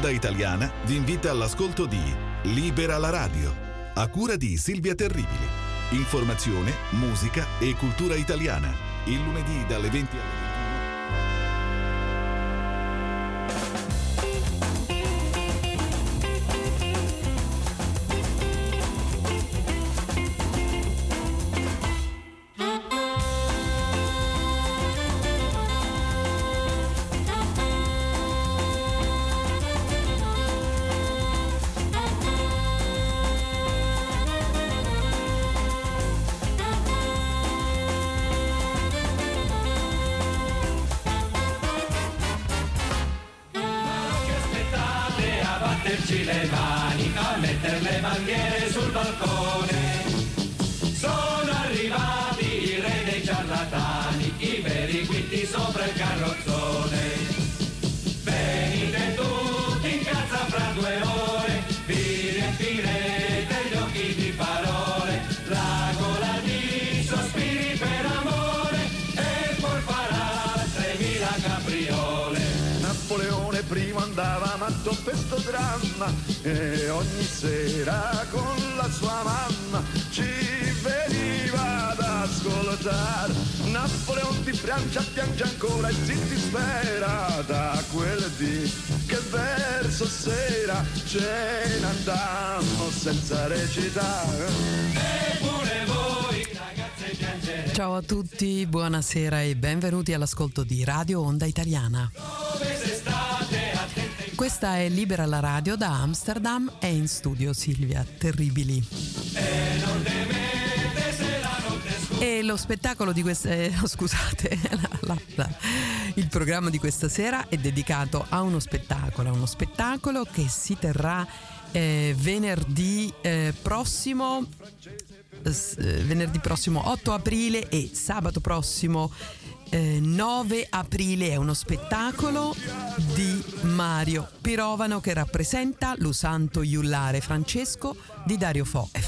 Onda Italiana vi invita all'ascolto di Libera la radio, a cura di Silvia Terribili. Informazione, musica e cultura italiana. Il lunedì dalle 20 alle 21. Ce ne senza recitare. Ciao a tutti, buonasera e benvenuti all'ascolto di Radio Onda Italiana. Questa è Libera la radio da Amsterdam e in studio Silvia Terribili. e lo spettacolo di questa... eh, scusate, la- la- la- il programma di questa sera è dedicato a uno spettacolo, uno spettacolo che si terrà eh, venerdì eh, prossimo, eh, venerdì prossimo 8 aprile e sabato prossimo eh, 9 aprile è uno spettacolo di Mario Pirovano che rappresenta Lusanto Iullare Francesco di Dario Fo e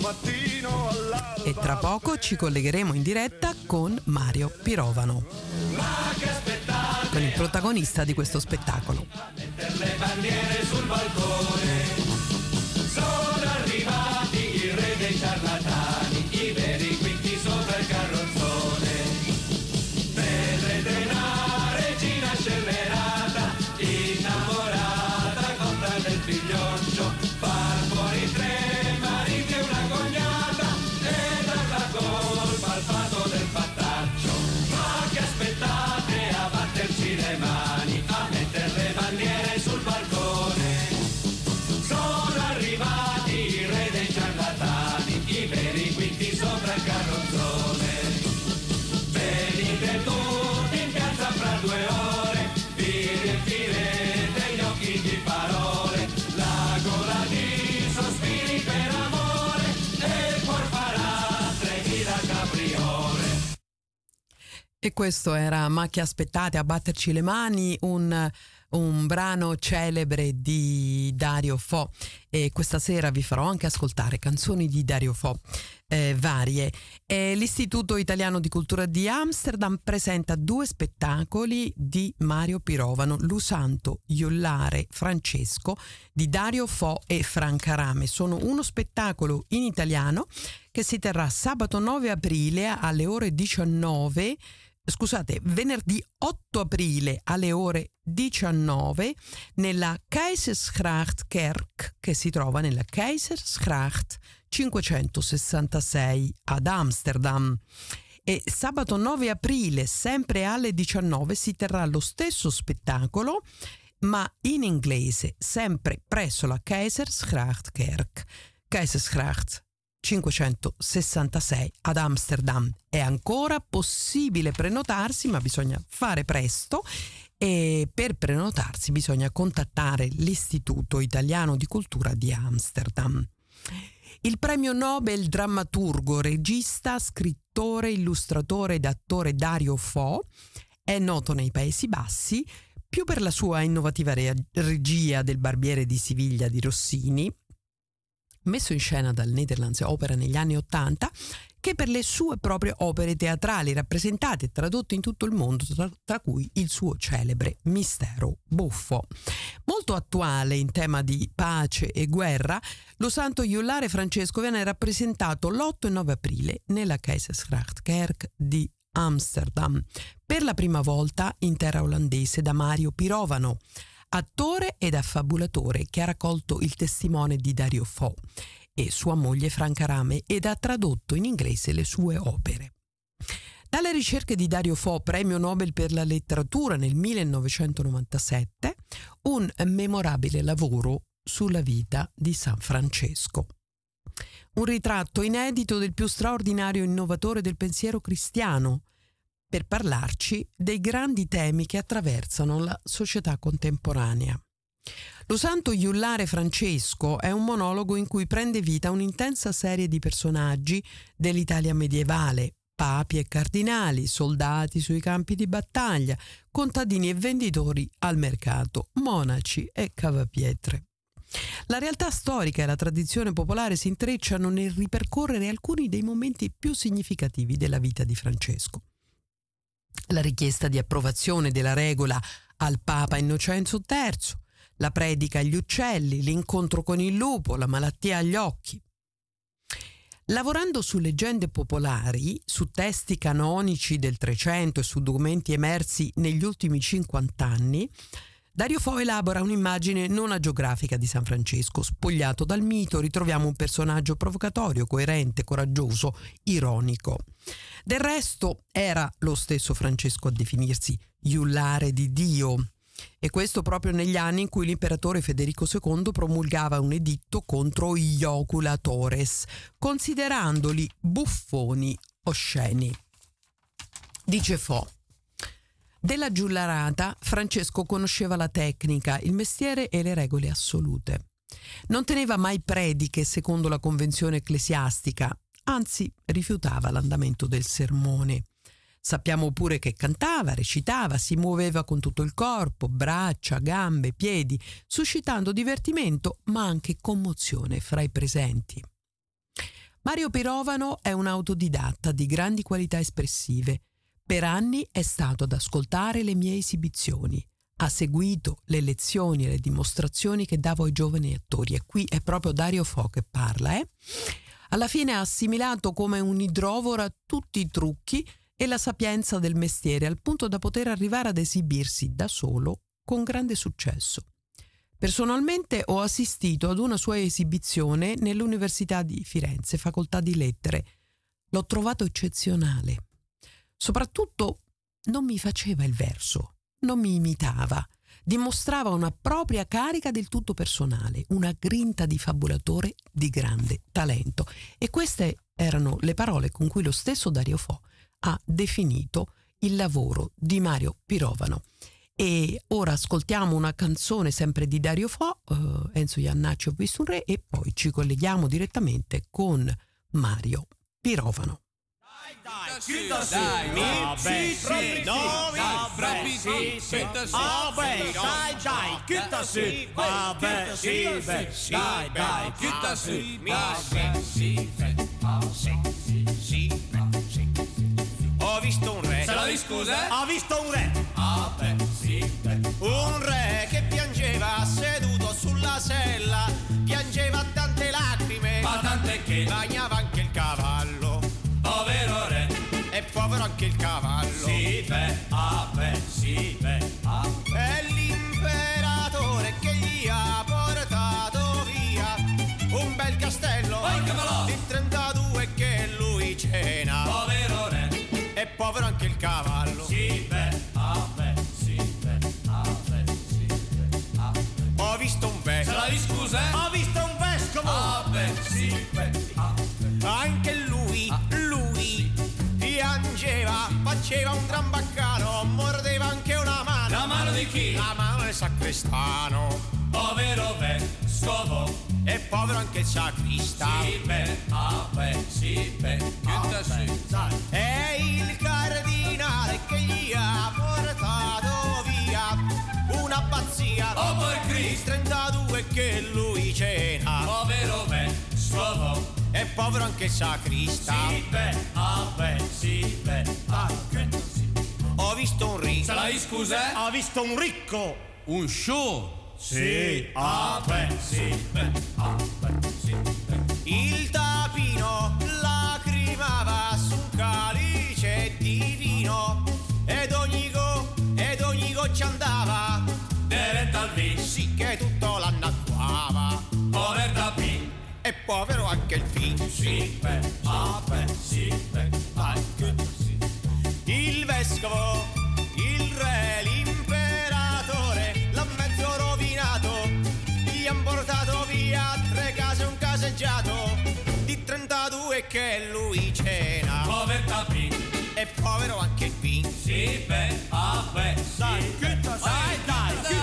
mattino all'alba E tra poco ci collegheremo in diretta con Mario Pirovano, con il protagonista di questo spettacolo. E questo era Ma che aspettate a batterci le mani, un, un brano celebre di Dario Fo. E questa sera vi farò anche ascoltare canzoni di Dario Fo eh, varie. E L'Istituto Italiano di Cultura di Amsterdam presenta due spettacoli di Mario Pirovano, Lusanto Iollare Francesco di Dario Fo e Franca Rame. Sono uno spettacolo in italiano che si terrà sabato 9 aprile alle ore 19 scusate, venerdì 8 aprile alle ore 19 nella Keizersgracht Kerk che si trova nella Keizersgracht 566 ad Amsterdam. E sabato 9 aprile, sempre alle 19, si terrà lo stesso spettacolo, ma in inglese, sempre presso la Keizersgracht Kerk. Keizersgracht 566 ad Amsterdam. È ancora possibile prenotarsi, ma bisogna fare presto e per prenotarsi bisogna contattare l'Istituto Italiano di Cultura di Amsterdam. Il premio Nobel drammaturgo, regista, scrittore, illustratore ed attore Dario Fo è noto nei Paesi Bassi più per la sua innovativa re- regia del Barbiere di Siviglia di Rossini, messo in scena dal Netherlands Opera negli anni Ottanta, che per le sue proprie opere teatrali rappresentate e tradotte in tutto il mondo, tra, tra, cui il suo celebre Mistero Buffo. Molto attuale in tema di pace e guerra, lo santo Iullare Francesco viene rappresentato l'8 e 9 aprile nella Kaisersgrachtkerk di Amsterdam, per la prima volta in terra olandese da Mario Pirovano, attore ed affabulatore che ha raccolto il testimone di Dario Fo e sua moglie Franca Rame ed ha tradotto in inglese le sue opere. Dalle ricerche di Dario Fo, premio Nobel per la letteratura nel 1997, un memorabile lavoro sulla vita di San Francesco. Un ritratto inedito del più straordinario innovatore del pensiero cristiano, per parlarci dei grandi temi che attraversano la società contemporanea. Lo santo Iullare Francesco è un monologo in cui prende vita un'intensa serie di personaggi dell'Italia medievale, papi e cardinali, soldati sui campi di battaglia, contadini e venditori al mercato, monaci e cavapietre. La realtà storica e la tradizione popolare si intrecciano nel ripercorrere alcuni dei momenti più significativi della vita di Francesco. La richiesta di approvazione della regola al Papa Innocenzo III, la predica agli uccelli, l'incontro con il lupo, la malattia agli occhi. Lavorando su leggende popolari, su testi canonici del Trecento e su documenti emersi negli ultimi 50 anni, Dario Fo elabora un'immagine non agiografica di San Francesco. Spogliato dal mito, ritroviamo un personaggio provocatorio, coerente, coraggioso, ironico. Del resto, era lo stesso Francesco a definirsi iullare di Dio, e questo proprio negli anni in cui l'imperatore Federico II promulgava un editto contro gli oculatores, considerandoli buffoni osceni. Dice Fo. Della giullarata Francesco conosceva la tecnica, il mestiere e le regole assolute. Non teneva mai prediche secondo la convenzione ecclesiastica, anzi rifiutava l'andamento del sermone. Sappiamo pure che cantava, recitava, si muoveva con tutto il corpo, braccia, gambe, piedi, suscitando divertimento ma anche commozione fra i presenti. Mario Pirovano è un autodidatta di grandi qualità espressive. Per anni è stato ad ascoltare le mie esibizioni. Ha seguito le lezioni e le dimostrazioni che davo ai giovani attori e qui è proprio Dario Fo che parla. Eh? Alla fine ha assimilato come un idrovora tutti i trucchi e la sapienza del mestiere al punto da poter arrivare ad esibirsi da solo con grande successo. Personalmente ho assistito ad una sua esibizione nell'Università di Firenze, facoltà di lettere. L'ho trovato eccezionale. Soprattutto non mi faceva il verso, non mi imitava, dimostrava una propria carica del tutto personale, una grinta di fabulatore di grande talento. E queste erano le parole con cui lo stesso Dario Fo ha definito il lavoro di Mario Pirovano. E ora ascoltiamo una canzone sempre di Dario Fo, uh, Enzo Iannacci ho visto un re e poi ci colleghiamo direttamente con Mario Pirovano. Dai, chiuda su. Dai, sì, sì, no, vabbè, sì, sì. Vabbè, dai, dai, chiuda su. Vabbè, sì, dai, dai, chiuda su. Vabbè, sì, sì, sì, sì. Ho visto un re. Se la scusa? Ho visto un re. Ah, beh, sì. Un re che piangeva seduto sulla sella. Piangeva tante lacrime. Ma tante che. Bagnava anche anche il cavallo. Sì, beh, ah, beh, sì, beh, ah. È l'imperatore che gli ha portato via un bel castello. Di 32 che lui cena. Povero re e povero anche il cavallo. Sì, beh, ah, beh, sì, beh, ah, beh, sì, beh, ah, beh. Ho visto un vescovo. Se la scusa? Ho visto un vescovo. Ah, beh, piangeva, faceva un gran baccano, mordeva anche una mano. La mano di chi? La mano del sacrestano. Povero vescovo. E povero anche il sacristano. Sì, beh, ah, beh, sì, beh, ah, beh. E il cardinale che gli ha portato via una pazzia. Oh, per Cristo. 32 che lui cena. Povero vescovo. E è povero anche il sacrista. Sì, beh, ah beh, sì, beh, ah, che sì. Ho visto un ricco. Se scusa? Ho visto un ricco. Un show. Sì, ah beh, sì, beh, ah beh, sì, beh. Il tapino lacrimava su un calice di vino ed ogni go, ed ogni goccia andava. Povero anche il figlio. Sì, beh, ah beh, sì, beh, ah, che sì. Il vescovo, il re, l'imperatore, l'ha mezzo rovinato, gli han portato via tre case e un caseggiato, di 32 che lui cena, Povertà P. e povero anche il vin. Sì, beh, ah beh, sì, Dai, beh, che dai, dai, che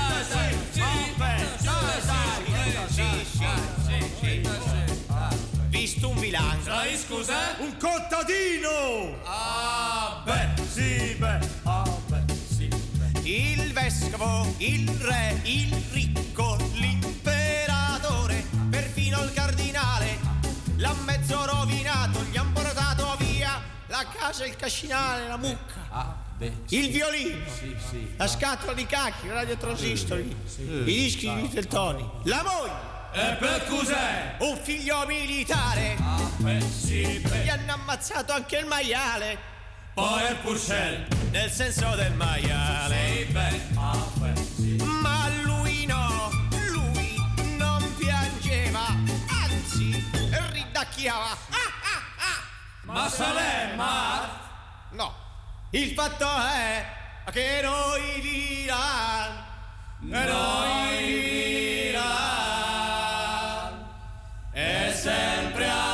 sì, ah beh, dai, dai, sì, sì, sì, sì. Visto un vilano, Sai scusa? un contadino, Ah beh, sì, beh, ah beh, sì, beh. il vescovo, il re, il ricco, l'imperatore, perfino il cardinale, l'ha mezzo rovinato, gli han portato via la casa, il cascinale, la mucca, Ah, beh. il violino, Sì, sì. la scatola di cacchi, il radiotransistori, i dischi di Teltoni, la moglie, E per cos'è? un figlio militare, Ah beh, sì, gli beh. hanno ammazzato anche il maiale, Poi il Purcell. nel senso del maiale. Sì, beh, ah beh, sì. Ma lui no, lui non piangeva, anzi ridacchiava. Ah, ah, ah. Ma Salè, ma... No, il fatto è che noi diranno, noi diranno, è sempre allegri,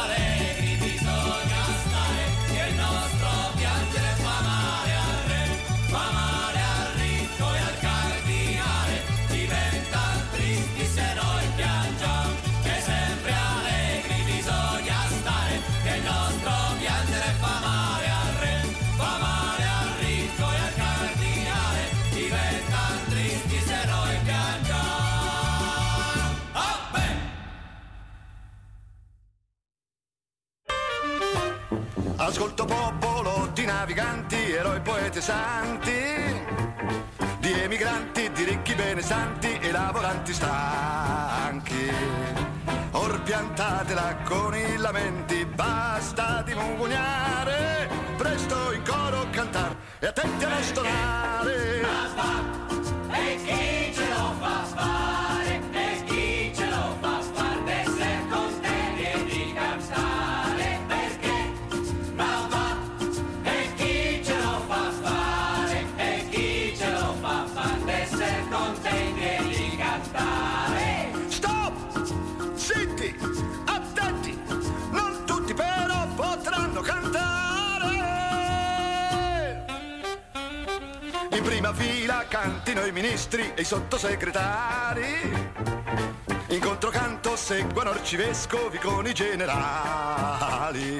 Ascolto popolo di naviganti, eroi, poeti santi, di emigranti, di ricchi benestanti e lavoranti stanchi. Or piantatela con i lamenti, basta di mugugnare, presto in coro cantare e attenti a non stonare. Fila cantino i ministri e i sottosegretari. In controcanto seguono arcivescovi con i generali.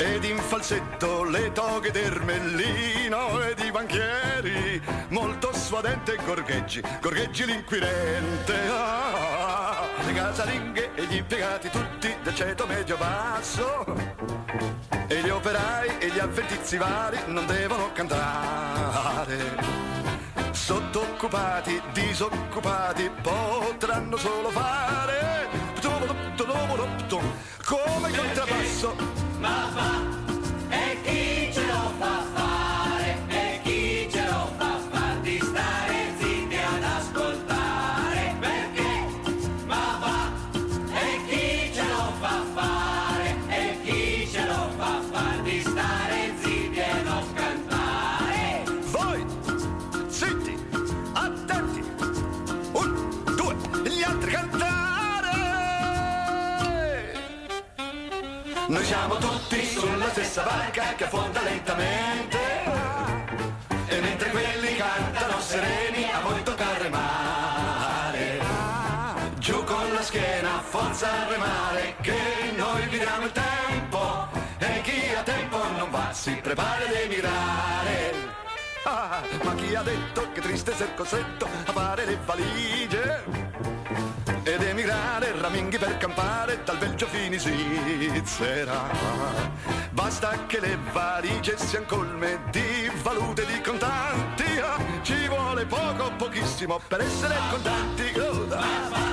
Ed in falsetto le toghe d'ermellino ed i banchieri, molto suadente gorgheggi, gorgheggi l'inquirente. Ah, le casalinghe e gli impiegati tutti del ceto medio basso. E gli operai e gli avventizi vari non devono cantare. Sottoccupati, disoccupati potranno solo fare come contrabbasso sulla stessa barca che affonda lentamente. E mentre quelli cantano sereni, a voi tocca remare. Giù con la schiena, forza remare, che noi vi diamo il tempo. E chi ha tempo non va, si prepara ad emigrare. Ah, ma chi ha detto che triste ser costretto a fare le valigie? Ed emigrare, raminghi per campare dal Belgio fino in Svizzera. Basta che le valigie siano colme di valute di contanti, ah, ci vuole poco, pochissimo per essere contanti. Oh,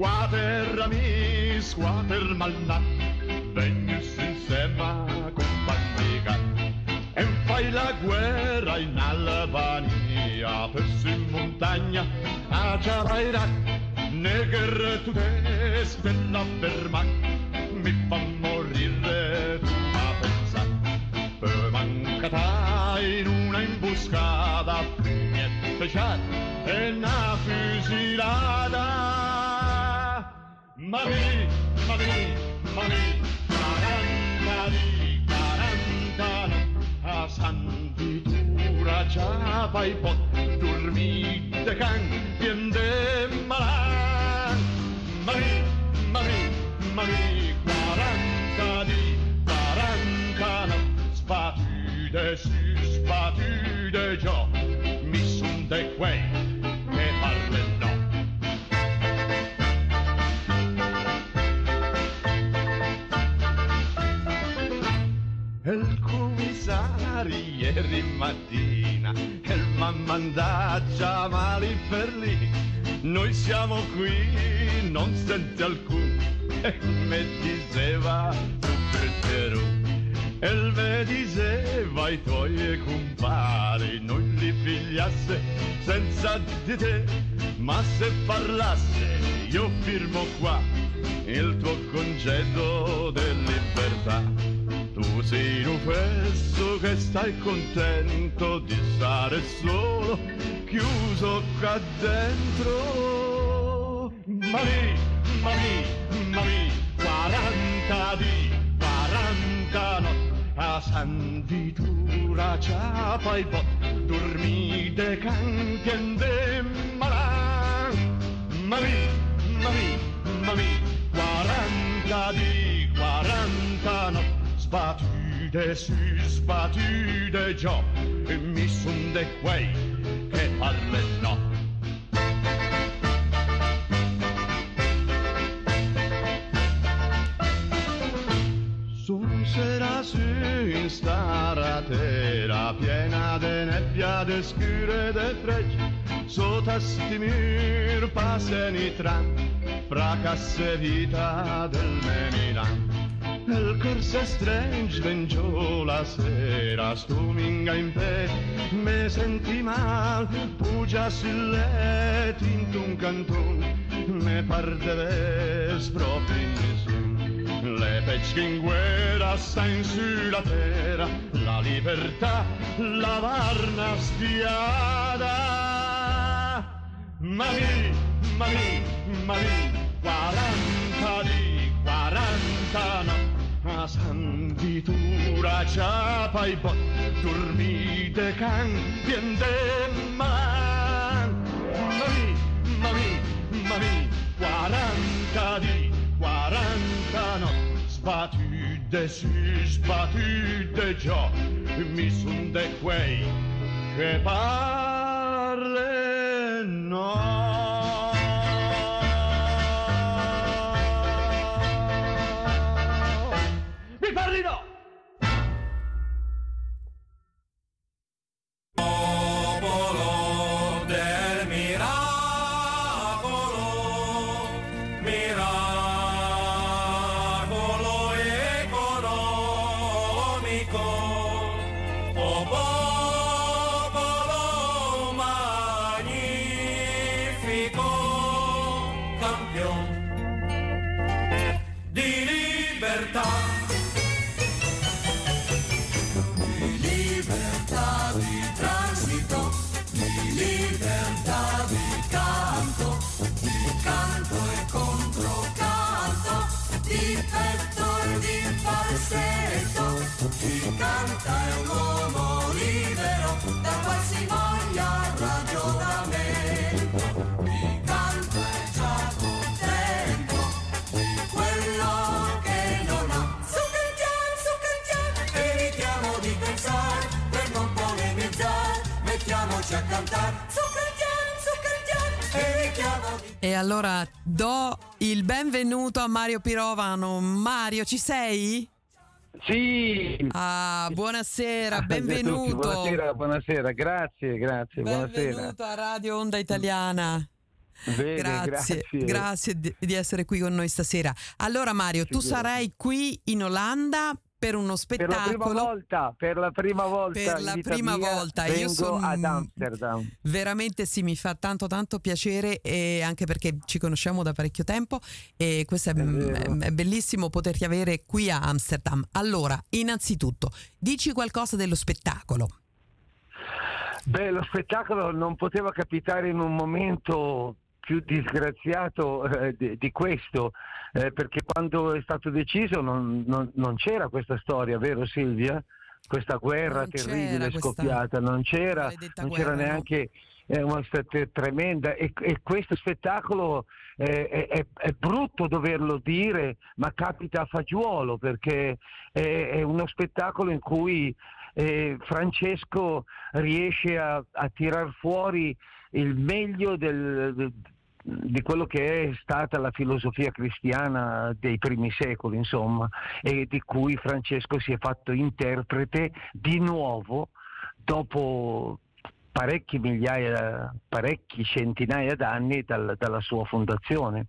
quater mi squater malna venus insieme a compagnia e fai la guerra in Albania per su in montagna. A Ciavaira neger tu te stella per mi fa morire tu ma pensa poi mancata in una imboscata niente c'è e una fusilata Mami, mami, mami, quaranta di quaranta no, a sanditura già vai pot dormite can piende malan Mami, mami, mami, quaranta di quaranta no, spatude su spatude commissario ieri mattina che m'ha mandato già male per lì. Noi siamo qui non sente alcun e me diceva tu Petero e me diceva ai tuoi compari non li pigliasse senza di te. Ma se parlasse io firmo qua il tuo congedo di libertà tu sei un fesso che stai contento di stare solo, chiuso qua dentro. Mami, mami, mami, 40 di 40 no, a sanditura ciapa i bot, dormite cantiende malan. Sbattude su sbattude già e mi son de quei che parlen no Son sera su in staratera piena de nebbia scure de fregi, sotto sti mur passano fra casse vita del Menilan. El corso strange vengiò la sera, stuminga in pe, me senti mal, pugia sul letto in un canton, me pardeves proprio in nessun. Le pesche in guerra stan sulla terra, la libertà la varna spiada. Mami, mami, mami, 40 di 40 no. A sanditura ciapa i bot, dormite can, piende man. Mami, mami, mami, 40 di 40 no. Sbattute su, sbattute già, mi son de quei che parle no. Mi parli allora do il benvenuto a Mario Pirovano. Mario, ci sei? Sì. Ah, buonasera, benvenuto. Buonasera, buonasera, grazie, grazie, buonasera. Benvenuto a Radio Onda Italiana. Bene, Grazie, grazie. grazie di, di essere qui con noi stasera. Allora Mario, tu sarai qui in Olanda per uno Per la prima spettacolo. volta, per la prima volta Per la prima volta, io vengo son- ad Amsterdam. Veramente sì, mi fa tanto tanto piacere e anche perché ci conosciamo da parecchio tempo e questo è, vero. è bellissimo poterti avere qui a Amsterdam. Allora, innanzitutto, dici qualcosa dello spettacolo. Beh, lo spettacolo non poteva capitare in un momento più disgraziato eh, di, di questo, eh, perché quando è stato deciso non, non- non c'era questa storia, vero Silvia? Questa guerra Non c'era terribile scoppiata, non c'era, non c'era guerra, no. neanche è una stata tremenda e, e questo spettacolo eh, è, è- brutto doverlo dire, ma capita a fagiolo perché è, è uno spettacolo in cui eh, Francesco riesce a, a tirar fuori il meglio del- di quello che è stata la filosofia cristiana dei primi secoli, insomma, e di cui Francesco si è fatto interprete di nuovo dopo parecchi migliaia, parecchi centinaia d'anni dal- dalla sua fondazione.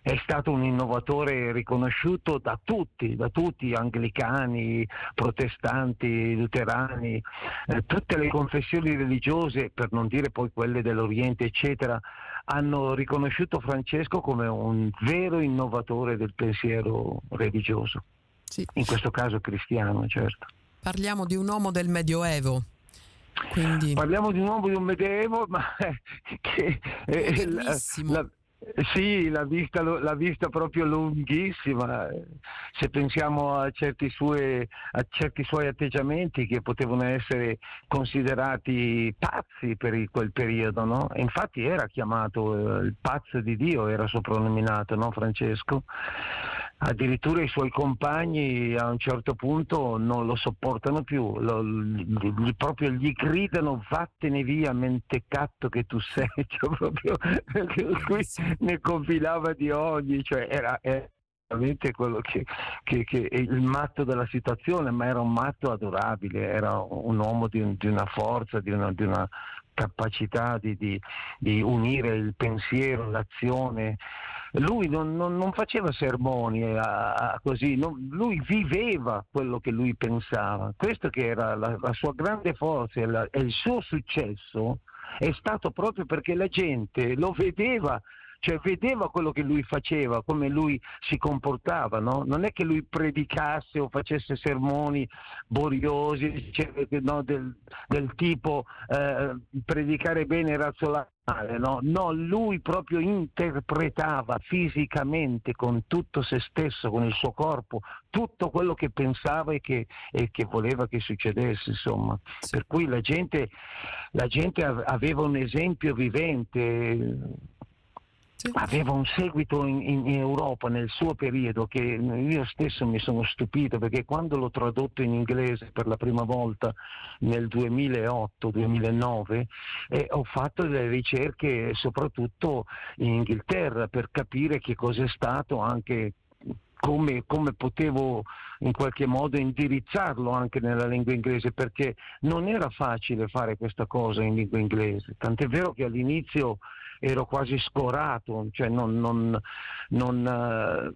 È stato un innovatore riconosciuto da tutti, da tutti, anglicani, protestanti, luterani, eh, tutte le confessioni religiose, per non dire poi quelle dell'Oriente, eccetera, hanno riconosciuto Francesco come un vero innovatore del pensiero religioso, Sì, in questo caso cristiano, certo. parliamo di un uomo del Medioevo. Quindi Parliamo di nuovo di un medioevo, ma che eh, la- Bellissimo. la- sì, l'ha vista, l'ha vista proprio lunghissima. Se pensiamo a certi, sue- a certi suoi atteggiamenti che potevano essere considerati pazzi per quel periodo, no? Infatti era chiamato eh, il pazzo di Dio, era soprannominato, no Francesco? Addirittura i suoi compagni a un certo punto non lo sopportano più, lo- gli- proprio gli gridano vattene via mentecatto che tu sei, cioè proprio lui ne compilava di ogni, cioè era, è- veramente quello che, che, che, è il matto della situazione, ma era un matto adorabile, era un uomo di, un, di una forza, di una, di una capacità di, di, di, unire il pensiero, l'azione. Lui non, non, non faceva sermoni a, a così, non, lui viveva quello che lui pensava. Questo che era la, la sua grande forza e il suo successo è stato proprio perché la gente lo vedeva cioè vedeva quello che lui faceva, come lui si comportava, no? non è che lui predicasse o facesse sermoni boriosi cioè, no? del, del, tipo eh, predicare bene e razzolare male, no? no, lui proprio interpretava fisicamente con tutto se stesso, con il suo corpo, tutto quello che pensava e che, e che voleva che succedesse, insomma. Per cui la gente, la gente aveva un esempio vivente aveva un seguito in, in, Europa nel suo periodo che io stesso mi sono stupito perché quando l'ho tradotto in inglese per la prima volta nel 2008-2009 eh, ho fatto delle ricerche soprattutto in Inghilterra per capire che cos'è stato anche come, come, potevo in qualche modo indirizzarlo anche nella lingua inglese, perché non era facile fare questa cosa in lingua inglese. Tant'è vero che all'inizio ero quasi scorato, cioè non, non, non,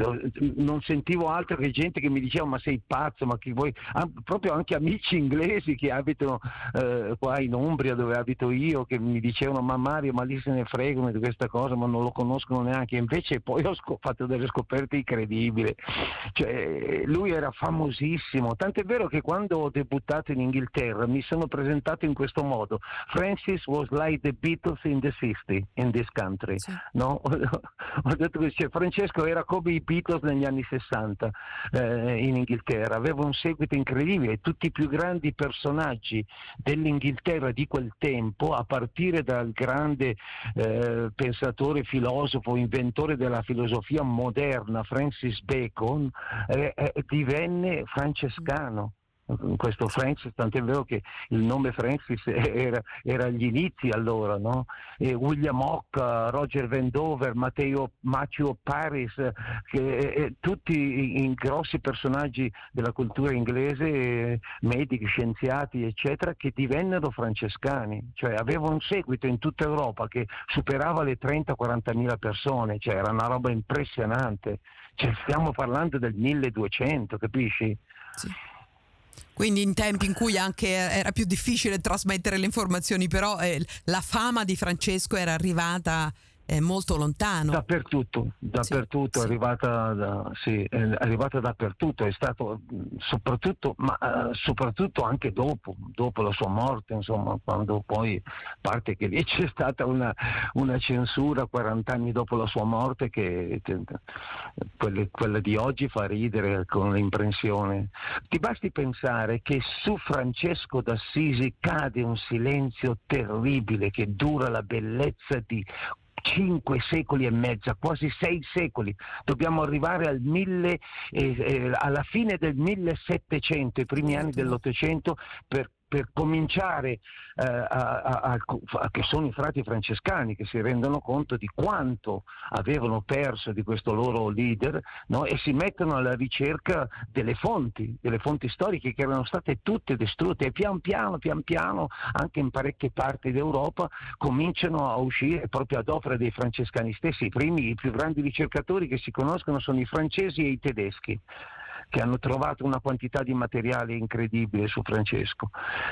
uh, non, sentivo altro che gente che mi diceva ma sei pazzo, ma che vuoi, ah, proprio anche amici inglesi che abitano uh, qua in Umbria dove abito io, che mi dicevano ma Mario ma lì se ne fregano di questa cosa, ma non lo conoscono neanche, invece poi ho sc- fatto delle scoperte incredibili, cioè, lui era famosissimo, tant'è vero che quando ho debuttato in Inghilterra mi sono presentato in questo modo, Francis was like the Beatles in the 60 in this country, sì. no? ho detto che cioè, Francesco era come i Beatles negli anni 60 eh, in Inghilterra, aveva un seguito incredibile, tutti i più grandi personaggi dell'Inghilterra di quel tempo, a partire dal grande eh, pensatore, filosofo, inventore della filosofia moderna Francis Bacon, eh, eh divenne francescano questo Francis, tant'è vero che il nome Francis era, era agli inizi allora, no? William Hock, Roger Vendover, Matteo Macchio Paris, che, eh, tutti i, grossi personaggi della cultura inglese, medici, scienziati, eccetera, che divennero francescani, cioè avevano un seguito in tutta Europa che superava le 30-40 mila persone, cioè era una roba impressionante, cioè, stiamo parlando del 1200, capisci? Sì. Quindi in tempi in cui anche era più difficile trasmettere le informazioni, però eh, la fama di Francesco era arrivata è molto lontano. Dappertutto, dappertutto, sì, è, arrivata da, sì, è arrivata dappertutto, è stato soprattutto, ma uh, soprattutto anche dopo, dopo la sua morte, insomma, quando poi parte che lì c'è stata una, una censura 40 anni dopo la sua morte che, quelle, quella di oggi fa ridere con l'imprensione. Ti basti pensare che su Francesco d'Assisi cade un silenzio terribile che dura la bellezza di cinque secoli e mezzo, quasi sei secoli. Dobbiamo arrivare al mille, eh, eh, alla fine del 1700, i primi anni dell'Ottocento, per per cominciare eh, a, a, a, che sono i frati francescani che si rendono conto di quanto avevano perso di questo loro leader no? e si mettono alla ricerca delle fonti, delle fonti storiche che erano state tutte distrutte e pian piano, pian piano, anche in parecchie parti d'Europa, cominciano a uscire proprio ad opera dei francescani stessi. I primi, i più grandi ricercatori che si conoscono sono i francesi e i tedeschi che hanno trovato una quantità di materiale incredibile su Francesco.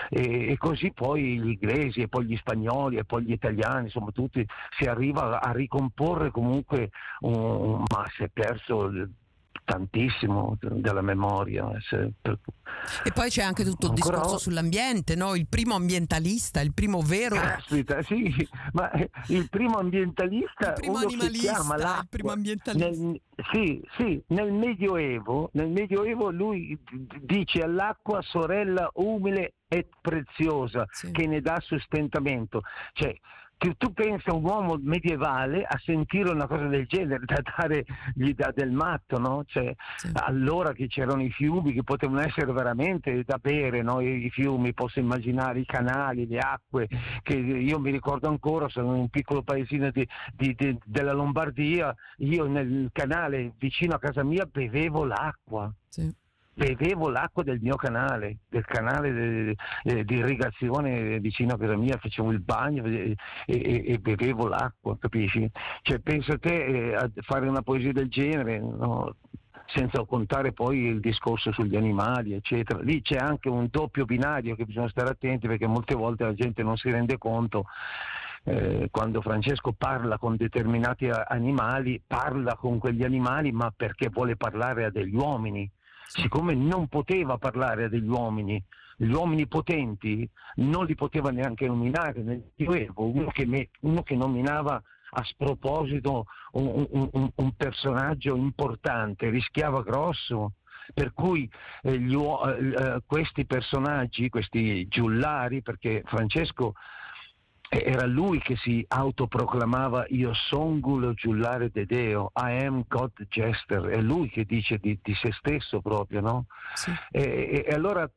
E, e, così poi gli inglesi e poi gli spagnoli e poi gli italiani, insomma tutti, si arriva a ricomporre comunque, un, ma si è perso tantissimo della memoria. E poi c'è anche tutto il Ancora discorso sull'ambiente, no? il primo ambientalista, il primo vero... Caspita, sì, ma il primo ambientalista... Il primo animalista, il primo ambientalista. Nel, sì, sì, nel Medioevo, nel Medioevo lui dice all'acqua sorella umile e preziosa sì. che ne dà sostentamento. Cioè, che tu pensi a un uomo medievale a sentire una cosa del genere, da dare gli dà del matto, no? Cioè, Sì. allora che c'erano i fiumi che potevano essere veramente da bere, no? I, i fiumi, posso immaginare i canali, le acque, che io mi ricordo ancora, sono in un piccolo paesino di- di- di- della Lombardia, io nel canale vicino a casa mia bevevo l'acqua Sì. Bevevo l'acqua del mio canale, del canale de- de- di irrigazione vicino a casa mia, facevo il bagno e, e- e bevevo l'acqua, capisci? Cioè pensa te eh, a fare una poesia del genere, no? senza contare poi il discorso sugli animali, eccetera. Lì c'è anche un doppio binario che bisogna stare attenti perché molte volte la gente non si rende conto. eh, quando Francesco parla con determinati a- animali, parla con quegli animali ma perché vuole parlare a degli uomini siccome non poteva parlare degli uomini, gli uomini potenti non li poteva neanche nominare nel Medioevo, uno che, uno che nominava a sproposito un, un- un- un personaggio importante rischiava grosso. Per cui eh, gli eh, questi personaggi, questi giullari, perché Francesco era lui che si autoproclamava io songulo giullare de Deo, I am God Jester, è lui che dice di, di se stesso proprio, no? Sì. E, e- e allora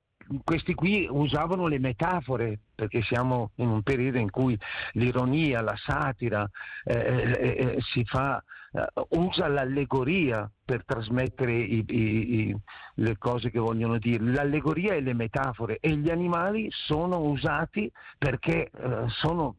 questi qui usavano le metafore, perché siamo in un periodo in cui l'ironia, la satira eh, eh, eh, si fa, eh, usa l'allegoria per trasmettere i- i- i- le cose che vogliono dire. L'allegoria e le metafore e gli animali sono usati perché eh, sono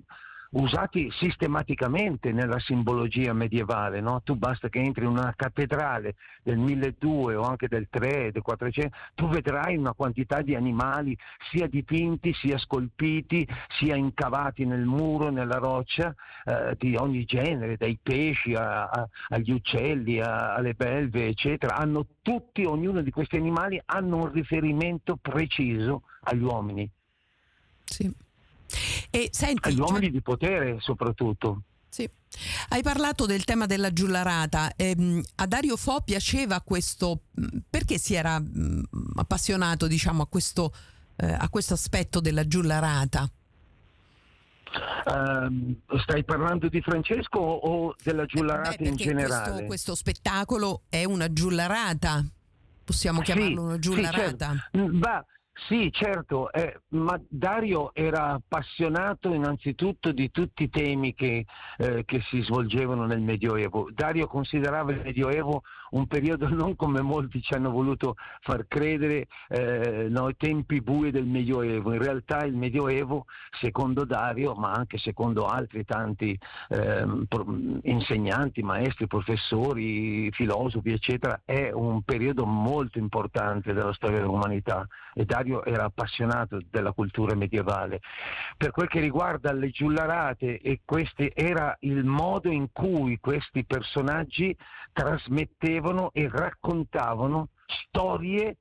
usati sistematicamente nella simbologia medievale, no? tu basta che entri in una cattedrale del 1200 o anche del 3, del 400, tu vedrai una quantità di animali sia dipinti, sia scolpiti, sia incavati nel muro, nella roccia, eh, di ogni genere, dai pesci a- a- agli uccelli, a- alle belve, eccetera. Hanno tutti, ognuno di questi animali hanno un riferimento preciso agli uomini, Sì. E senti, agli uomini di potere soprattutto. Sì. Hai parlato del tema della giullarata. Ehm, a Dario Fo piaceva questo. mh, Perché si era mh, appassionato, diciamo, a questo, eh, a questo aspetto della giullarata? Ehm, stai parlando di Francesco o della giullarata Beh, in generale? Questo, questo spettacolo è una giullarata. Possiamo Sì, chiamarlo una sì, giullarata. certo. Mm, bah, sì, certo, eh, ma Dario era appassionato innanzitutto di tutti i temi che, eh, che si svolgevano nel Medioevo. Dario considerava il Medioevo un periodo non come molti ci hanno voluto far credere, eh, no, i tempi bui del Medioevo. In realtà il Medioevo, secondo Dario, ma anche secondo altri tanti pro- insegnanti, maestri, professori, filosofi, eccetera, è un periodo molto importante della storia dell'umanità e Dario era appassionato della cultura medievale. Per quel che riguarda le giullarate, e questi era il modo in cui questi personaggi trasmettevano e raccontavano storie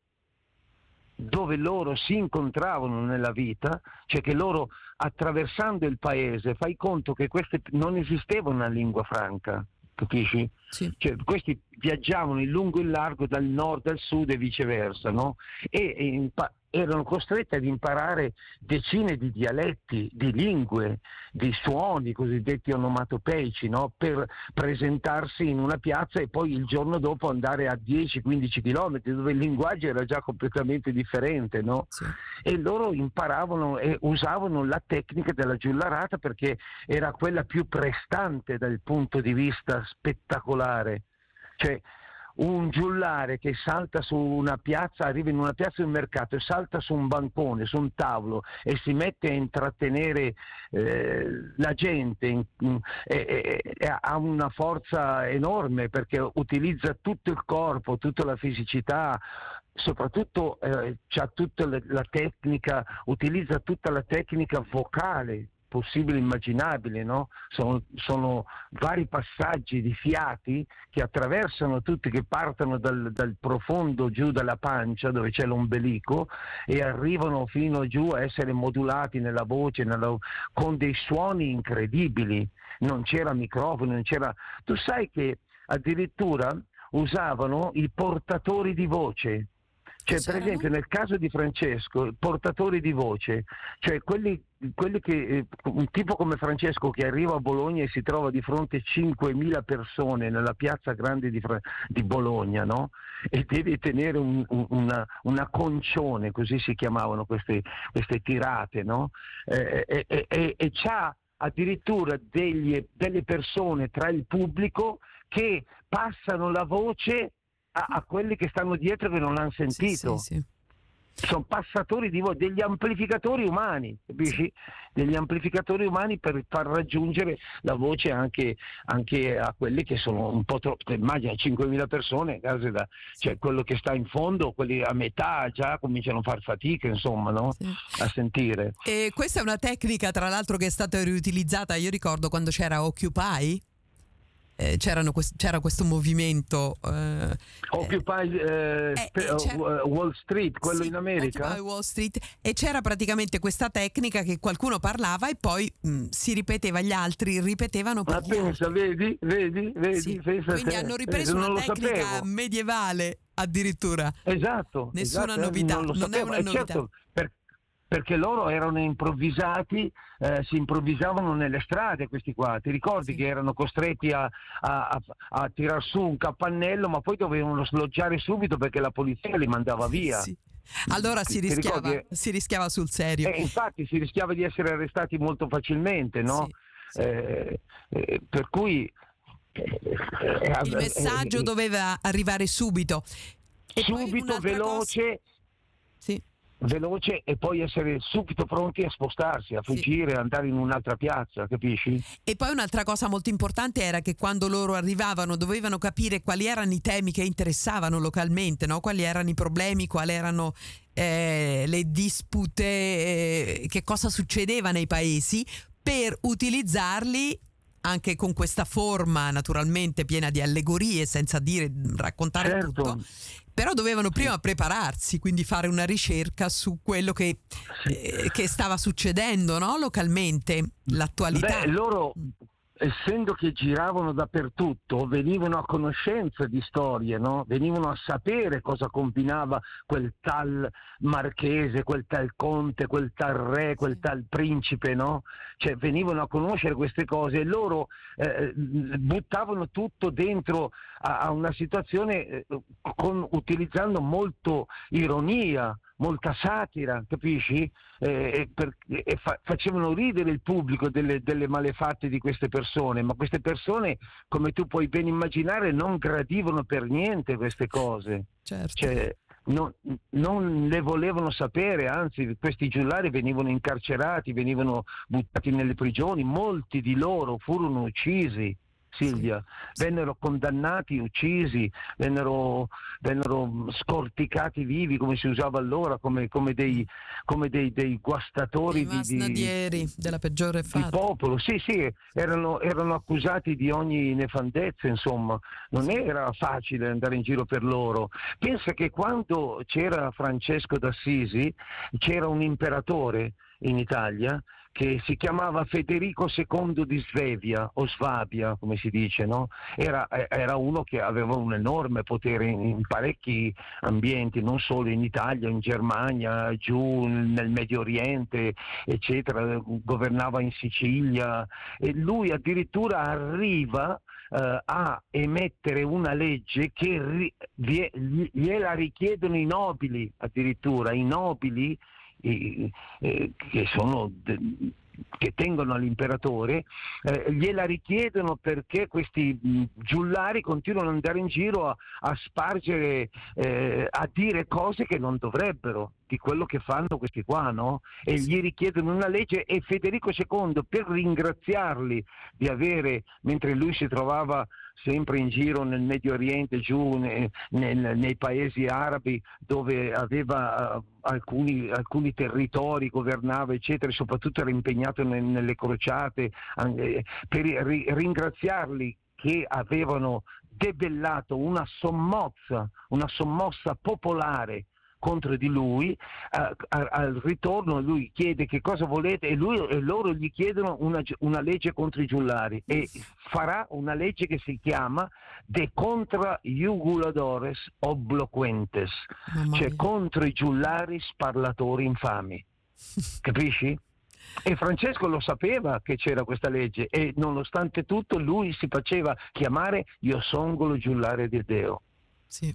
dove loro si incontravano nella vita, cioè che loro attraversando il paese, fai conto che queste non esisteva una lingua franca, capisci? Sì. Cioè, questi viaggiavano in lungo e in largo dal nord al sud e viceversa, no? E, e erano costretti ad imparare decine di dialetti, di lingue, di suoni cosiddetti onomatopeici, no? Per presentarsi in una piazza e poi il giorno dopo andare a 10-15 km dove il linguaggio era già completamente differente, no? Sì. e loro imparavano e usavano la tecnica della giullarata perché era quella più prestante dal punto di vista spettacolare. Cioè, un giullare che salta su una piazza, arriva in una piazza di mercato e salta su un bancone, su un tavolo e si mette a intrattenere eh, la gente, in- in- e- e- ha una forza enorme perché utilizza tutto il corpo, tutta la fisicità, soprattutto eh, tutta la tecnica, utilizza tutta la tecnica vocale possibile e immaginabile, no? sono, sono vari passaggi di fiati che attraversano tutti, che partono dal, dal profondo giù dalla pancia dove c'è l'ombelico e arrivano fino giù a essere modulati nella voce, nella- con dei suoni incredibili. Non c'era microfono, non c'era... Tu sai che addirittura usavano i portatori di voce, Cioè, per esempio, nel caso di Francesco, portatori di voce, cioè quelli, quelli che, eh, un tipo come Francesco che arriva a Bologna e si trova di fronte a 5.000 persone nella piazza grande di, di Bologna, no? E deve tenere un- un- una, una concione, così si chiamavano queste, queste tirate, no? E, e- e- e c'ha addirittura degli- delle persone tra il pubblico che passano la voce a, a quelli che stanno dietro che non l'hanno Sì, sentito. sì, sì. Sono passatori di voce, degli amplificatori umani, capisci? Degli amplificatori umani per far raggiungere la voce anche, anche a quelli che sono un po' troppo. Immagina 5.000 persone, case da- cioè quello che sta in fondo, quelli a metà già cominciano a far fatica, insomma, no? Sì. a sentire. E questa è una tecnica, tra l'altro, che è stata riutilizzata. Io ricordo quando c'era Occupy. Eh, c'erano quest- c'era questo movimento eh, Occupy eh, eh, eh, uh, Wall Street, quello sì, in America? Occupy Wall Street e c'era praticamente questa tecnica che qualcuno parlava e poi mh, si ripeteva gli altri ripetevano Ma pensa, vedi, vedi, vedi, Sì, Quindi hanno Eh, ripreso non una tecnica sapevo. medievale addirittura. Esatto. Nessuna esatto, eh, novità, lo non è una Eh, novità. certo, per- perché loro erano improvvisati, eh, si improvvisavano nelle strade questi qua. Ti ricordi Sì. che erano costretti a, a, a, a tirar su un capannello, ma poi dovevano sloggiare subito perché la polizia li mandava via. Sì. Allora si ricordi? rischiava, si rischiava sul serio. E infatti si rischiava di essere arrestati molto facilmente, no? Sì. Eh, eh, per cui eh, eh, Il eh, messaggio eh, doveva arrivare subito. E subito, veloce, cosa-. Veloce e poi essere subito pronti a spostarsi, a Sì. fuggire, andare in un'altra piazza, capisci? E poi un'altra cosa molto importante era che quando loro arrivavano dovevano capire quali erano i temi che interessavano localmente, no? quali erano i problemi, quali erano eh, le dispute, eh, che cosa succedeva nei paesi per utilizzarli anche con questa forma naturalmente piena di allegorie senza dire raccontare Certo. tutto però dovevano prima prepararsi, quindi fare una ricerca su quello che, eh, che stava succedendo no? localmente, l'attualità. Beh, loro, essendo che giravano dappertutto, venivano a conoscenza di storie, no? venivano a sapere cosa combinava quel tal marchese, quel tal conte, quel tal re, quel tal principe, no? Cioè venivano a conoscere queste cose e loro eh, buttavano tutto dentro a, una situazione eh, con- utilizzando molto ironia, molta satira, capisci? Eh, e per- e fa- facevano ridere il pubblico delle, delle malefatte di queste persone, ma queste persone, come tu puoi ben immaginare, non gradivano per niente queste cose. Certo. Cioè, non, non le volevano sapere, anzi questi giullari venivano incarcerati, venivano buttati nelle prigioni, molti di loro furono uccisi. Silvia, Sì. vennero condannati, uccisi, vennero, vennero scorticati vivi come si usava allora, come, come dei, come dei, dei guastatori di, di, della peggiore di fata. popolo. Sì, sì, erano, erano accusati di ogni nefandezza, insomma, non era facile andare in giro per loro. Pensa che quando c'era Francesco d'Assisi c'era un imperatore in Italia che si chiamava Federico II di Svevia o Svabia, come si dice, no? era, era uno che aveva un enorme potere in, in parecchi ambienti, non solo in Italia, in Germania, giù nel Medio Oriente, eccetera, governava in Sicilia e lui addirittura arriva eh, a emettere una legge che ri- gliela richiedono i nobili addirittura, i nobili eh, che sono che tengono all'imperatore, eh, gliela richiedono perché questi mh, giullari continuano ad andare in giro a, a spargere, eh, a dire cose che non dovrebbero di quello che fanno questi qua, no? E gli richiedono una legge e Federico II per ringraziarli di avere, mentre lui si trovava sempre in giro nel Medio Oriente, giù ne- nel- nei paesi arabi dove aveva eh, alcuni, alcuni territori, governava eccetera, e soprattutto era impegnato ne- nelle crociate, an- per ri- ringraziarli che avevano debellato una sommozza, una sommossa popolare contro di lui, a- a- al ritorno lui chiede che cosa volete e, lui- e loro gli chiedono una, una legge contro i giullari e farà una legge che si chiama De contra iuguladores obloquentes, cioè contro i giullari sparlatori infami. Capisci? E Francesco lo sapeva che c'era questa legge e nonostante tutto lui si faceva chiamare Io songolo giullare di Deo. Sì.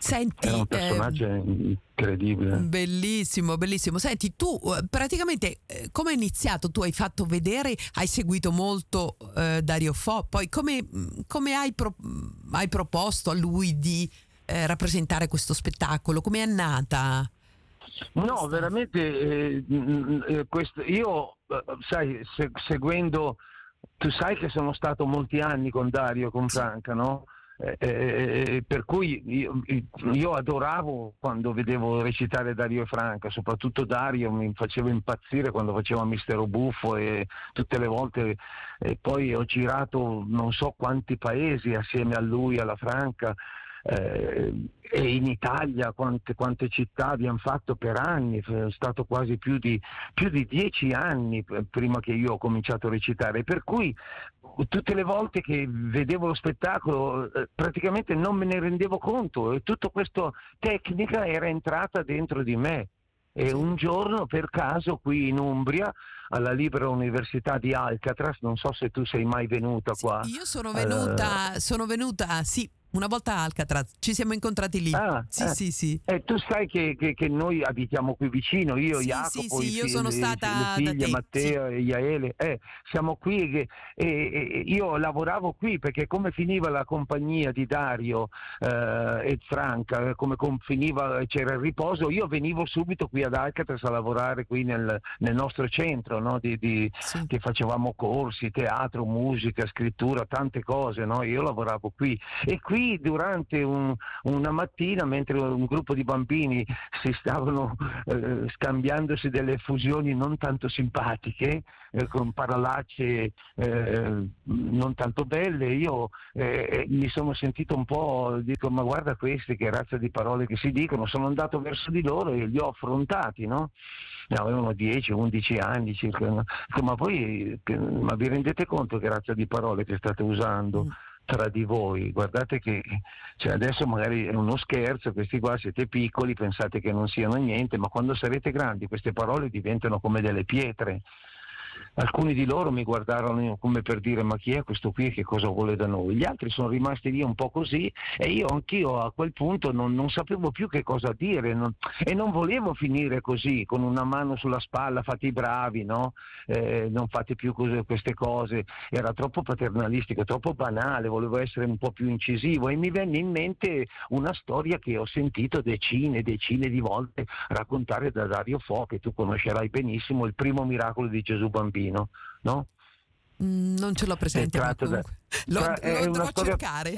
Senti, Era un personaggio incredibile. Bellissimo, bellissimo. Senti, tu eh, praticamente eh, come hai iniziato? Tu hai fatto vedere, hai seguito molto eh, Dario Fo, poi come, mh, come hai, pro- mh, hai proposto a lui di eh, rappresentare questo spettacolo? Come è nata? No, veramente, eh, mm, eh, questo- io, eh, sai, se- seguendo, tu sai che sono stato molti anni con Dario con Franca, no? Eh, eh, eh, per cui io, io adoravo quando vedevo recitare Dario e Franca, soprattutto Dario mi faceva impazzire quando faceva Mistero Buffo e tutte le volte e poi ho girato non so quanti paesi assieme a lui, alla Franca eh, e in Italia quante, quante città abbiamo fatto per anni, è stato quasi più di, più di dieci anni prima che io ho cominciato a recitare, per cui tutte le volte che vedevo lo spettacolo eh, praticamente non me ne rendevo conto e tutta questa tecnica era entrata dentro di me. E un giorno per caso qui in Umbria, alla Libera Università di Alcatraz, non so se tu sei mai venuta qua. Io sono Eh, venuta, sono venuta, sì, una volta a Alcatraz, ci siamo incontrati lì. Ah, sì, eh. sì, sì. Eh, tu sai che, che- che noi abitiamo qui vicino, io, Sì, Jacopo, sì, sì, io figli- sono stata le da figlie, te, Matteo e Iaele, eh, siamo qui e, e- e io lavoravo qui perché come finiva la compagnia di Dario eh, e Franca, eh, come com- finiva, c'era il riposo, io venivo subito qui ad Alcatraz a lavorare qui nel, nel nostro centro, no, di- di- sì. che facevamo corsi, teatro, musica, scrittura, tante cose, no? io lavoravo qui e qui durante un- una mattina mentre un gruppo di bambini si stavano eh, scambiandosi delle fusioni non tanto simpatiche, eh, con parolacce eh, non tanto belle, io eh, mi sono sentito un po', dico ma guarda queste che razza di parole che si dicono, sono andato verso di loro e li ho affrontati, no? Avevano 10, 11 anni circa, ma che- ma vi rendete conto che razza di parole che state usando? Tra di voi, guardate che cioè adesso magari è uno scherzo, questi qua siete piccoli, pensate che non siano niente, ma quando sarete grandi queste parole diventano come delle pietre. Alcuni di loro mi guardarono come per dire ma chi è questo qui e che cosa vuole da noi? Gli altri sono rimasti lì un po' così e io anch'io a quel punto non, non sapevo più che cosa dire non- e non volevo finire così con una mano sulla spalla, fate i bravi, no? Eh, non fate più cose- queste cose, era troppo paternalistico, troppo banale, volevo essere un po' più incisivo e mi venne in mente una storia che ho sentito decine e decine di volte raccontare da Dario Fo, che tu conoscerai benissimo, il primo miracolo di Gesù bambino, no? Mm, non ce l'ho presente, da- comunque lo, tra- è lo devo storia- cercare.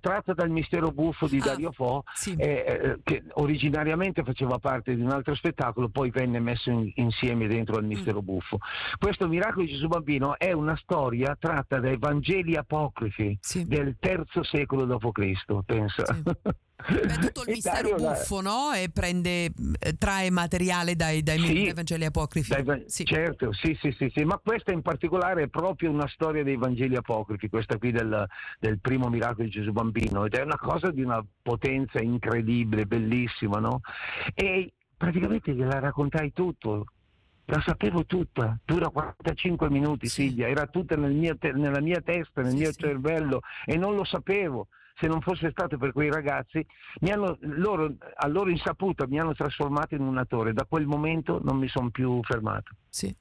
Tratta dal mistero buffo di Ah, Dario Fo, sì. eh, eh, che originariamente faceva parte di un altro spettacolo, poi venne messo in- insieme dentro al mistero buffo. Questo miracolo di Gesù bambino è una storia tratta dai Vangeli apocrifi Sì. del terzo secolo d.C., pensa. Sì. Beh, tutto il mistero Dario buffo, no? E prende, eh, trae materiale dai, dai, Sì. Vangeli apocrifi. Dai Sì. Certo, sì, sì, sì, sì, ma questa in particolare è proprio una storia dei Vangeli apocrifi, questa qui del, del primo miracolo di Gesù bambino, ed è una cosa di una potenza incredibile, bellissima, no? E praticamente gliela raccontai tutto. La sapevo tutta, dura 45 minuti, Sì. Silvia, era tutta nel mio te- nella mia testa, nel Sì, mio sì. cervello e non lo sapevo. Se non fosse stato per quei ragazzi, mi hanno, loro, a loro insaputa mi hanno trasformato in un attore. Da quel momento non mi sono più fermato. Sì.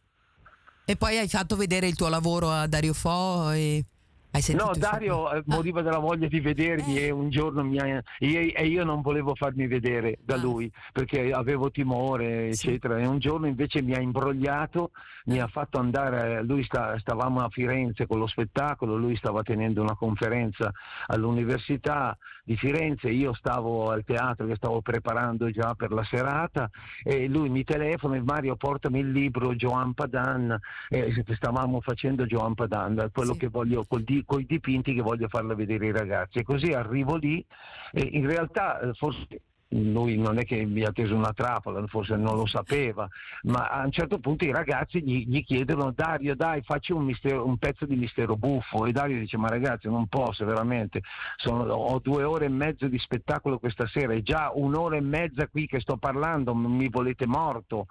E poi hai fatto vedere il tuo lavoro a Dario Fo e hai sentito No, Dario Ah, moriva della voglia di vedermi Eh. e un giorno mi ha, e io non volevo farmi vedere da Ah. lui perché avevo timore, Sì. eccetera. E un giorno invece mi ha imbrogliato, mi ha fatto andare, lui sta- stavamo a Firenze con lo spettacolo, lui stava tenendo una conferenza all'università, di Firenze, io stavo al teatro che stavo preparando già per la serata e lui mi telefona e Mario portami il libro Joan Padan, eh, stavamo facendo Joan Padan, quello Sì. che voglio, col di- coi dipinti che voglio farlo vedere ai ragazzi. E così arrivo lì e in realtà eh, forse lui non è che mi ha teso una trappola, forse non lo sapeva, ma a un certo punto i ragazzi gli, gli chiedono Dario dai facci un, mistero- un pezzo di mistero buffo e Dario dice ma ragazzi non posso veramente, Sono- ho due ore e mezzo di spettacolo questa sera e già un'ora e mezza qui che sto parlando, mi volete morto.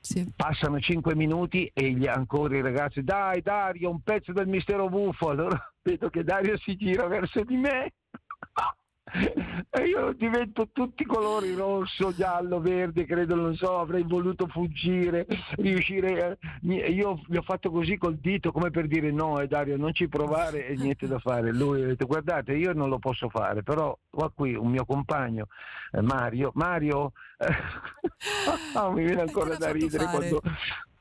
Sì. Passano cinque minuti e gli ancora i ragazzi dai Dario un pezzo del mistero buffo, allora vedo che Dario si gira verso di me. E io divento tutti i colori rosso, giallo, verde, credo, non so, avrei voluto fuggire, riuscire. mi- Io vi ho fatto così col dito come per dire no, e Dario, non ci provare e niente da fare. Lui ha detto guardate, io non lo posso fare, però qua qui un mio compagno, eh, Mario, Mario, ah, mi viene ancora da ridere quando...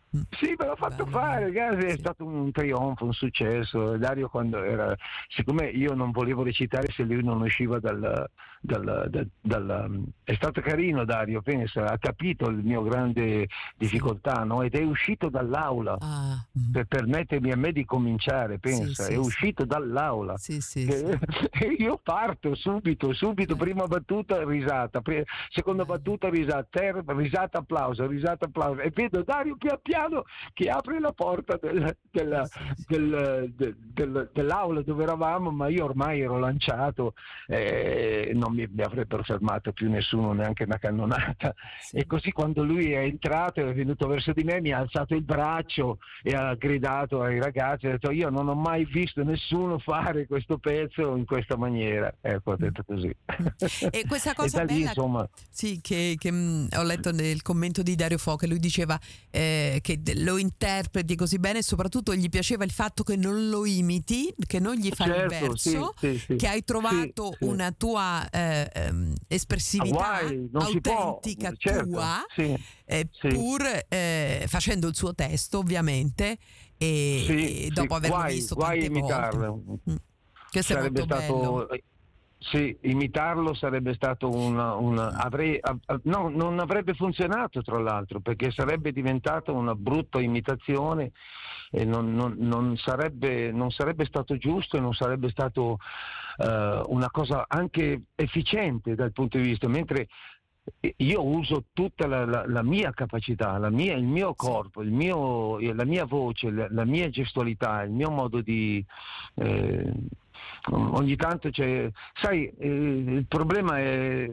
Sì, me l'ha fatto Bello, fare, ragazzi, è sì. stato un trionfo, un successo. Dario quando era, siccome io non volevo recitare se lui non usciva dal, dal- dal- dal- è stato carino Dario, pensa, ha capito il mio grande difficoltà, no? Ed è uscito dall'aula Ah, mm. per permettermi a me di cominciare, pensa, sì, è sì. uscito dall'aula. sì, sì, sì. E e io parto subito, subito, Eh. prima battuta risata, pri- seconda battuta risata, ter- risata applauso, risata applauso e vedo Dario pian piano che apre la porta del- della- del- del- del- dell'aula dove eravamo, ma io ormai ero lanciato e non mi, mi avrebbero fermato più nessuno, neanche una cannonata. Sì. E così quando lui è entrato e è venuto verso di me mi ha alzato il braccio e ha gridato ai ragazzi, ha detto io non ho mai visto nessuno fare questo pezzo in questa maniera. Ecco, ha detto così. E questa E cosa lì, bella insomma, Sì, che, che, mh, ho letto nel commento di Dario Fo che lui diceva eh, che lo interpreti così bene e soprattutto gli piaceva il fatto che non lo imiti, che non gli fai il certo, sì, verso, sì, sì. che hai trovato Sì, sì. una tua eh, ehm, espressività Guai, non si può, autentica certo, tua, sì. eh, sì. pur eh, facendo il suo testo ovviamente e, Sì, e dopo averlo guai, visto guai tante imitarlo. volte. Mm. Questo è sarebbe molto stato bello. sì, imitarlo sarebbe stato una, una- avrei- a- a- no, non avrebbe funzionato tra l'altro perché sarebbe diventata una brutta imitazione e non, non- non sarebbe, non sarebbe stato giusto e non sarebbe stato eh, una cosa anche efficiente dal punto di vista mentre io uso tutta la, la- la mia capacità, la mia- il mio corpo, il mio- la mia voce, la, mia gestualità, il mio modo di... eh, ogni tanto c'è... Sai, eh, il problema è,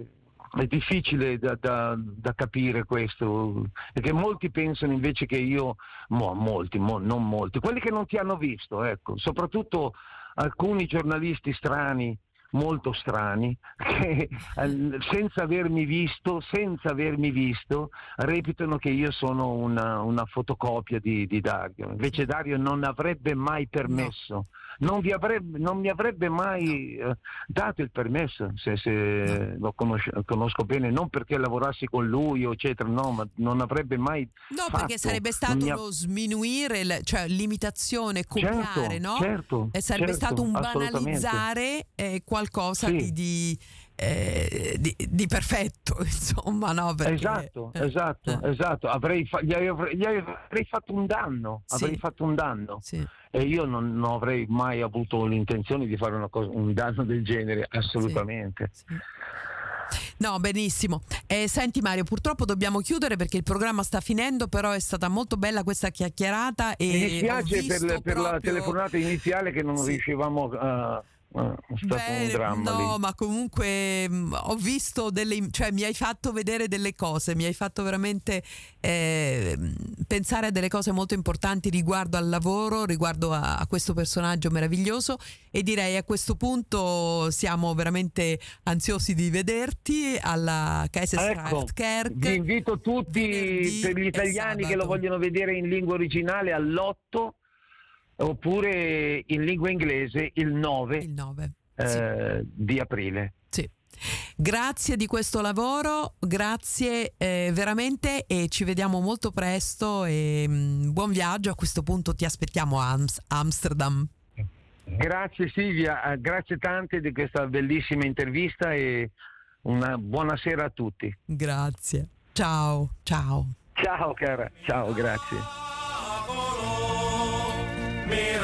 è difficile da, da- da capire questo, perché molti pensano invece che io... mo- molti, mo- non molti, quelli che non ti hanno visto, ecco, soprattutto alcuni giornalisti strani molto strani che senza avermi visto, senza avermi visto, reputano che io sono una, una fotocopia di, di Dario. Invece Dario non avrebbe mai permesso, non, vi avrebbe, non mi avrebbe mai eh, dato il permesso, se, se lo conosco, conosco bene, non perché lavorassi con lui, eccetera, no, ma non avrebbe mai... No, fatto. perché sarebbe stato mi uno sminuire, cioè l'imitazione, copiare, Certo, no? certo, e sarebbe certo, stato un banalizzare eh, qualcosa Sì. di, di, eh, di- di perfetto, insomma, no? Perché, esatto, eh, esatto, eh, esatto. Avrei, fa- gli avrei, gli avrei fatto un danno, Sì. avrei fatto un danno. sì. E io non, non avrei mai avuto l'intenzione di fare una cosa, un danno del genere, assolutamente. Sì. No, benissimo. Eh, senti Mario, purtroppo dobbiamo chiudere perché il programma sta finendo, però è stata molto bella questa chiacchierata e Mi dispiace per, per la proprio- telefonata iniziale che non Sì. riuscivamo a... a- è stato Bene, un dramma no, lì. ma comunque mh, ho visto delle, cioè mi hai fatto vedere delle cose, mi hai fatto veramente eh, pensare a delle cose molto importanti riguardo al lavoro, riguardo a, a questo personaggio meraviglioso e direi a questo punto siamo veramente ansiosi di vederti alla Ecco, Kaiserslautkerk. vi invito tutti per gli italiani che lo vogliono vedere in lingua originale all'8 oppure in lingua inglese il 9 il 9. eh, di aprile. Sì. Grazie di questo lavoro, grazie eh, veramente e ci vediamo molto presto e mm, buon viaggio. A questo punto ti aspettiamo a Ams- Amsterdam. Grazie Silvia, eh, grazie tante di questa bellissima intervista e una buona sera a tutti. Grazie. Ciao, ciao. Ciao cara, ciao, grazie. Miracolo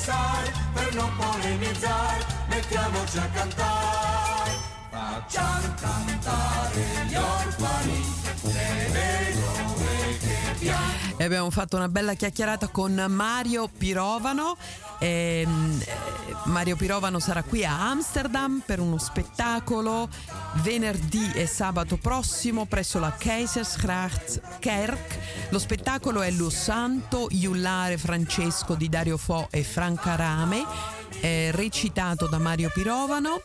pensare per non polemizzare, mettiamoci a cantare. Facciamo cantare gli orfani, le vedove che piangono. E abbiamo fatto una bella chiacchierata con Mario Pirovano. Ehm, eh, Mario Pirovano sarà qui a Amsterdam per uno spettacolo venerdì e sabato prossimo presso la Keizersgracht Kerk. Lo spettacolo è Lo Santo Iullare Francesco di Dario Fo e Franca Rame, eh, recitato da Mario Pirovano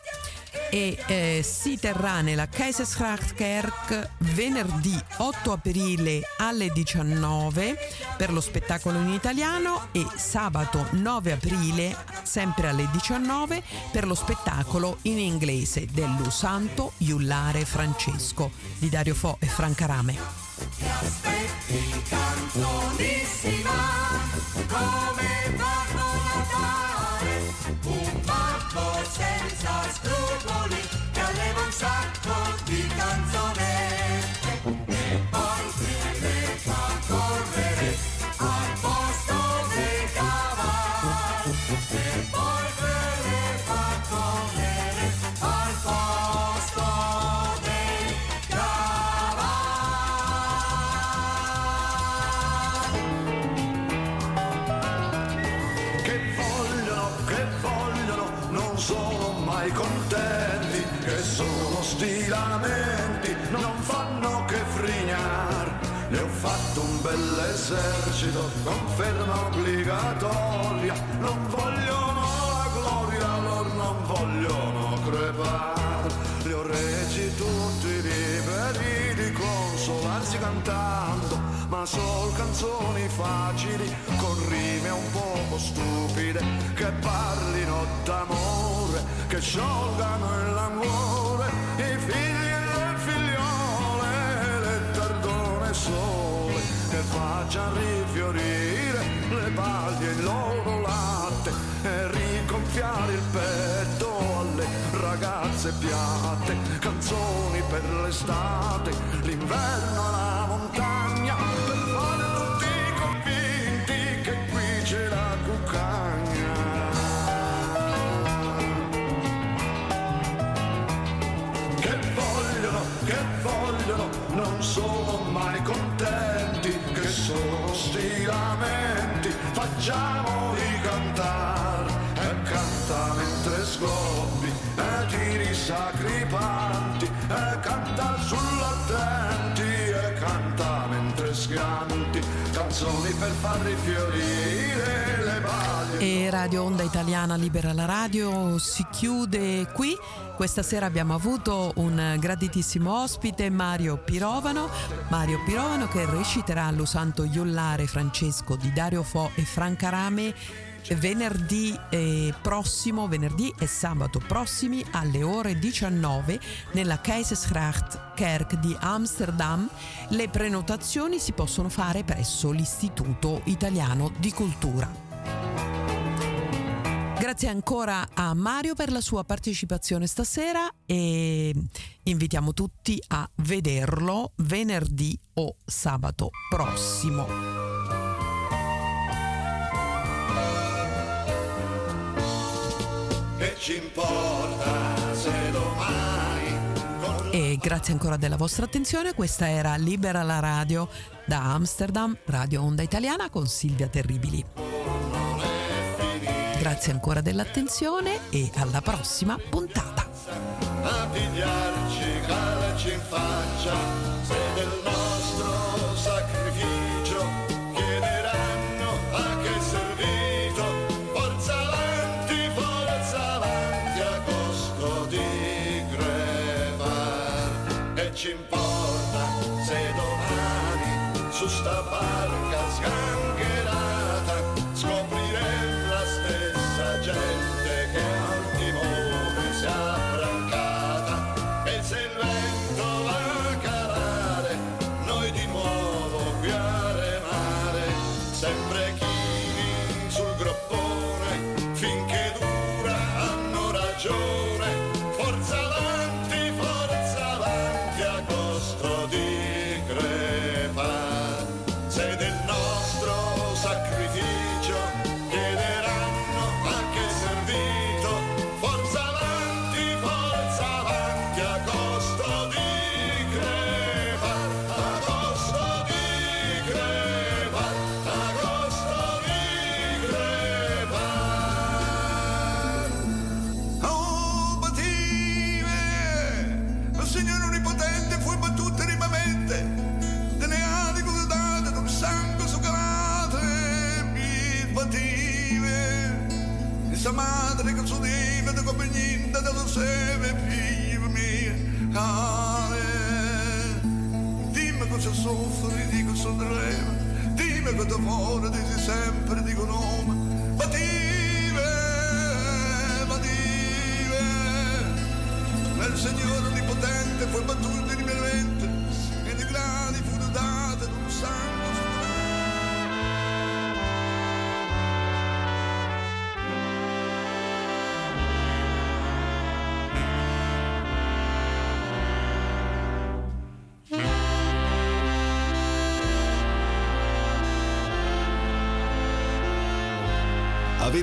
e eh, si terrà nella Keizersgrachtkerk venerdì 8 aprile alle 19 per lo spettacolo in italiano e sabato 9 aprile sempre alle 19 per lo spettacolo in inglese dello Santo Iullare Francesco di Dario Fo e Franca Rame. Ti senza scrupoli Rockstar. Sono stilamenti, non fanno che frignar. Ne ho fatto un bel esercito, conferma obbligatoria, non vogliono la gloria, loro non vogliono crepare. Li ho resi tutti liberi di consolarsi cantando, ma sol canzoni facili, con rime un poco stupide, che parlino d'amore, che sciolgano il che facciano rifiorire le paglie il loro latte e rigonfiare il petto alle ragazze piatte, canzoni per l'estate, l'inverno alla facciamoli cantare, e canta mentre sgobbi, e tiri sacripanti, e canta sull'attenti, e canta mentre schianti, canzoni per far rifiorire le paglie. E Radio Onda Italiana Libera la Radio si chiude qui. Questa sera abbiamo avuto un graditissimo ospite, Mario Pirovano. Mario Pirovano che reciterà lo Santo Iollare Francesco di Dario Fo e Franca Rame venerdì eh, prossimo, venerdì e sabato prossimi alle ore 19 nella Keizersgracht Kerk di Amsterdam. Le prenotazioni si possono fare presso l'Istituto Italiano di Cultura. Grazie ancora a Mario per la sua partecipazione stasera e invitiamo tutti a vederlo venerdì o sabato prossimo. ci importa se domani. E grazie ancora della vostra attenzione, questa era Libera la Radio da Amsterdam, Radio Onda Italiana con Silvia Terribili. Grazie ancora dell'attenzione e alla prossima puntata.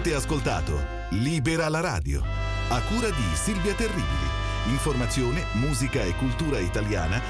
Avete ascoltato Libera la radio, a cura di Silvia Terribili. Informazione, musica e cultura italiana